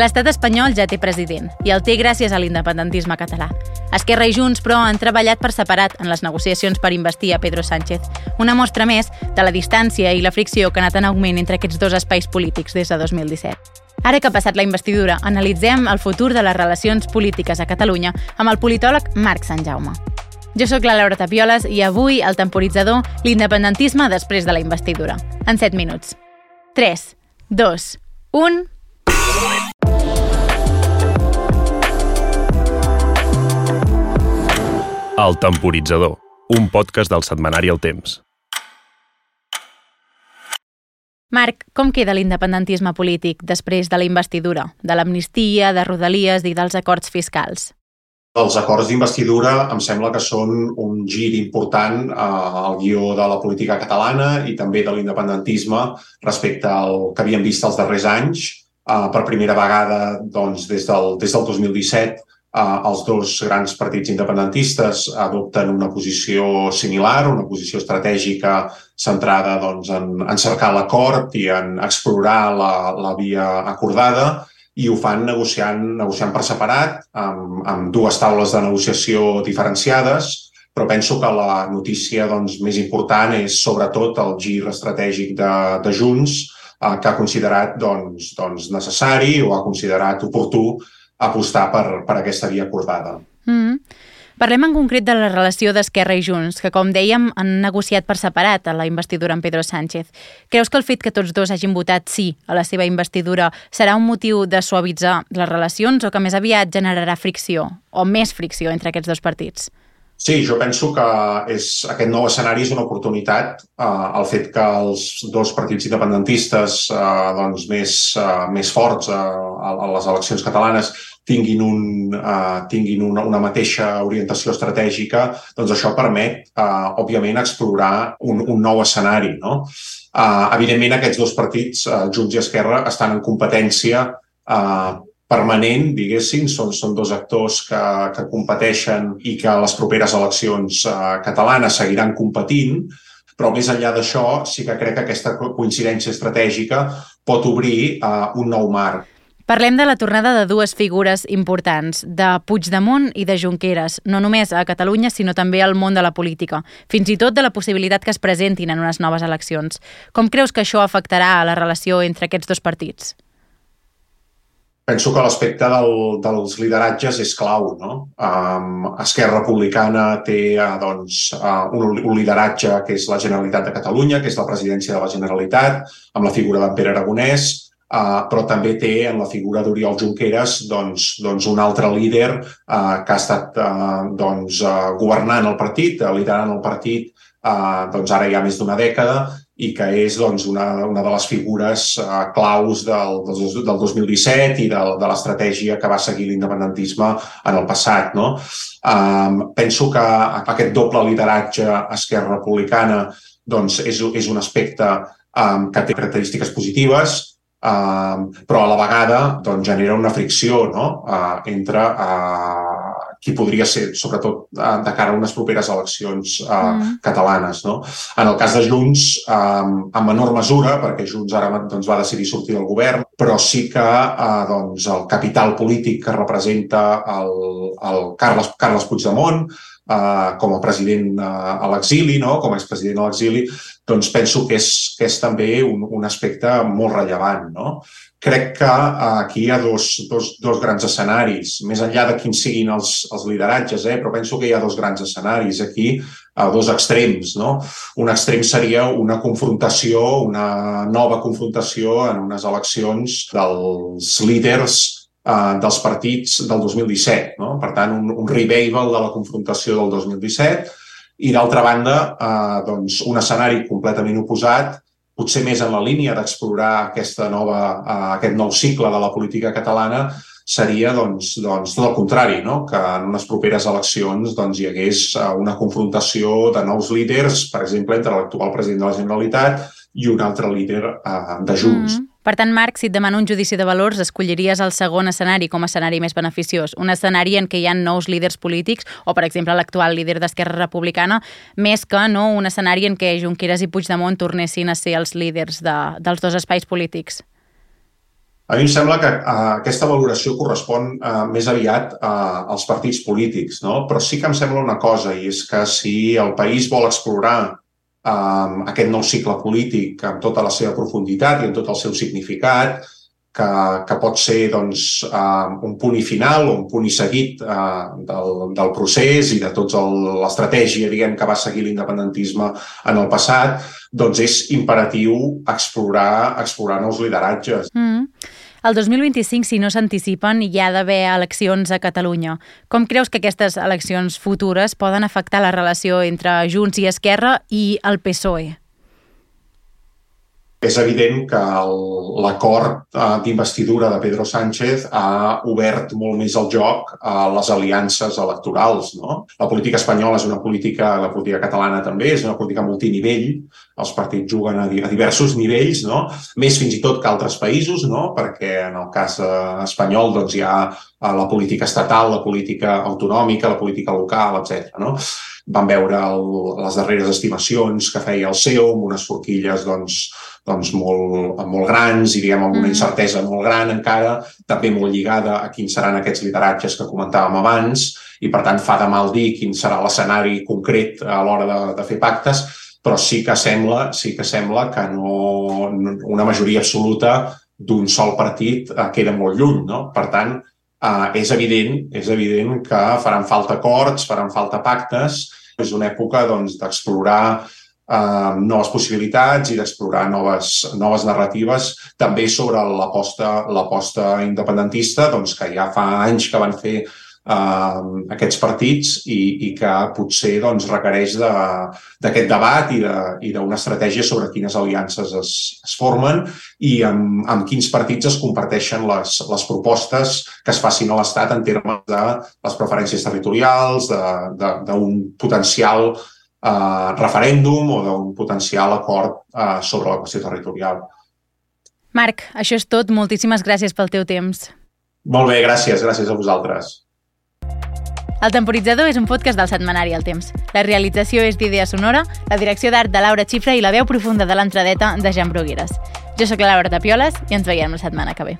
L'estat espanyol ja té president i el té gràcies a l'independentisme català. Esquerra i Junts, però, han treballat per separat en les negociacions per investir a Pedro Sánchez. Una mostra més de la distància i la fricció que ha anat en augment entre aquests dos espais polítics des de 2017. Ara que ha passat la investidura, analitzem el futur de les relacions polítiques a Catalunya amb el politòleg Marc Sant Jaume. Jo sóc la Laura Tapioles i avui el temporitzador l'independentisme després de la investidura. En 7 minuts. 3, 2, 1... El Temporitzador, un podcast del setmanari El Temps. Marc, com queda l'independentisme polític després de la investidura, de l'amnistia, de Rodalies i dels acords fiscals? Els acords d'investidura em sembla que són un gir important eh, al guió de la política catalana i també de l'independentisme respecte al que havíem vist els darrers anys. Eh, per primera vegada, doncs, des del, des del 2017, eh, els dos grans partits independentistes adopten una posició similar, una posició estratègica centrada doncs, en, en cercar l'acord i en explorar la, la via acordada i ho fan negociant, negociant per separat, amb, amb dues taules de negociació diferenciades, però penso que la notícia doncs, més important és sobretot el gir estratègic de, de Junts, eh, que ha considerat doncs, doncs, necessari o ha considerat oportú apostar per, per aquesta via acordada. Mm -hmm. Parlem en concret de la relació d'Esquerra i Junts, que, com dèiem, han negociat per separat a la investidura amb Pedro Sánchez. Creus que el fet que tots dos hagin votat sí a la seva investidura serà un motiu de suavitzar les relacions o que més aviat generarà fricció o més fricció entre aquests dos partits? Sí, jo penso que és, aquest nou escenari és una oportunitat. Eh, el fet que els dos partits independentistes eh, doncs més, eh, més forts eh, a, a les eleccions catalanes tinguin, un, uh, tinguin una, una mateixa orientació estratègica, doncs això permet, uh, òbviament, explorar un, un nou escenari. No? Uh, evidentment, aquests dos partits, uh, Junts i Esquerra, estan en competència uh, permanent, diguéssim, són, són dos actors que, que competeixen i que a les properes eleccions uh, catalanes seguiran competint, però més enllà d'això sí que crec que aquesta coincidència estratègica pot obrir uh, un nou marc Parlem de la tornada de dues figures importants, de Puigdemont i de Junqueras, no només a Catalunya, sinó també al món de la política, fins i tot de la possibilitat que es presentin en unes noves eleccions. Com creus que això afectarà a la relació entre aquests dos partits? Penso que l'aspecte del, dels lideratges és clau. No? Um, Esquerra Republicana té uh, doncs, uh, un, un lideratge que és la Generalitat de Catalunya, que és la presidència de la Generalitat, amb la figura d'en Pere Aragonès, Uh, però també té en la figura d'Oriol Junqueras doncs, doncs un altre líder uh, que ha estat uh, doncs, uh, governant el partit, uh, liderant el partit uh, doncs ara ja més d'una dècada i que és doncs, una, una de les figures uh, claus del, del, del 2017 i de, de l'estratègia que va seguir l'independentisme en el passat. No? Um, penso que aquest doble lideratge Esquerra Republicana doncs, és, és un aspecte um, que té característiques positives, Uh, però a la vegada doncs, genera una fricció no? uh, entre uh, qui podria ser, sobretot uh, de cara a unes properes eleccions uh, mm. catalanes. No? En el cas de Junts, um, en menor mesura, perquè Junts ara doncs, va decidir sortir del govern, però sí que uh, doncs, el capital polític que representa el, el Carles, Carles Puigdemont, uh, com a president a l'exili, no? com a expresident a l'exili, doncs penso que és, que és també un, un aspecte molt rellevant. No? Crec que uh, aquí hi ha dos, dos, dos grans escenaris, més enllà de quins siguin els, els lideratges, eh? però penso que hi ha dos grans escenaris aquí, uh, dos extrems. No? Un extrem seria una confrontació, una nova confrontació en unes eleccions dels líders eh, dels partits del 2017. No? Per tant, un, un revival de la confrontació del 2017 i, d'altra banda, eh, doncs, un escenari completament oposat, potser més en la línia d'explorar aquesta nova, eh, aquest nou cicle de la política catalana, seria doncs, doncs, tot el contrari, no? que en unes properes eleccions doncs, hi hagués eh, una confrontació de nous líders, per exemple, entre l'actual president de la Generalitat i un altre líder eh, de Junts. Mm -hmm. Per tant, Marc, si et demano un judici de valors, escolliries el segon escenari com a escenari més beneficiós, un escenari en què hi ha nous líders polítics, o, per exemple, l'actual líder d'Esquerra Republicana, més que no un escenari en què Junqueras i Puigdemont tornessin a ser els líders de, dels dos espais polítics. A mi em sembla que uh, aquesta valoració correspon uh, més aviat uh, als partits polítics, no? però sí que em sembla una cosa, i és que si el país vol explorar uh, aquest nou cicle polític amb tota la seva profunditat i amb tot el seu significat, que, que pot ser doncs, uh, un punt i final o un punt i seguit uh, del, del procés i de tota l'estratègia diguem que va seguir l'independentisme en el passat, doncs és imperatiu explorar, explorar nous lideratges. Mm. El 2025, si no s'anticipen, hi ha d'haver eleccions a Catalunya. Com creus que aquestes eleccions futures poden afectar la relació entre Junts i Esquerra i el PSOE? És evident que l'acord eh, d'investidura de Pedro Sánchez ha obert molt més el joc a les aliances electorals. No? La política espanyola és una política, la política catalana també, és una política multinivell. Els partits juguen a, diversos nivells, no? més fins i tot que altres països, no? perquè en el cas eh, espanyol doncs, hi ha eh, la política estatal, la política autonòmica, la política local, etc. No? Vam veure el, les darreres estimacions que feia el CEO amb unes forquilles doncs, doncs molt, molt grans i diguem amb una mm. incertesa molt gran encara, també molt lligada a quins seran aquests lideratges que comentàvem abans i per tant fa de mal dir quin serà l'escenari concret a l'hora de, de fer pactes, però sí que sembla, sí que sembla que no, una majoria absoluta d'un sol partit eh, queda molt lluny. No? Per tant, eh, és, evident, és evident que faran falta acords, faran falta pactes, és una època doncs, d'explorar doncs, eh, noves possibilitats i d'explorar noves, noves narratives, també sobre l'aposta independentista, doncs, que ja fa anys que van fer eh, aquests partits i, i que potser doncs, requereix d'aquest de, debat i d'una estratègia sobre quines aliances es, es formen i amb, amb quins partits es comparteixen les, les propostes que es facin a l'Estat en termes de les preferències territorials, d'un potencial eh, referèndum o d'un potencial acord eh, sobre la qüestió territorial. Marc, això és tot. Moltíssimes gràcies pel teu temps. Molt bé, gràcies. Gràcies a vosaltres. El Temporitzador és un podcast del setmanari El Temps. La realització és d'Idea Sonora, la direcció d'art de Laura Xifra i la veu profunda de l'entradeta de Jan Brugueres. Jo sóc la Laura Tapioles i ens veiem la setmana que ve.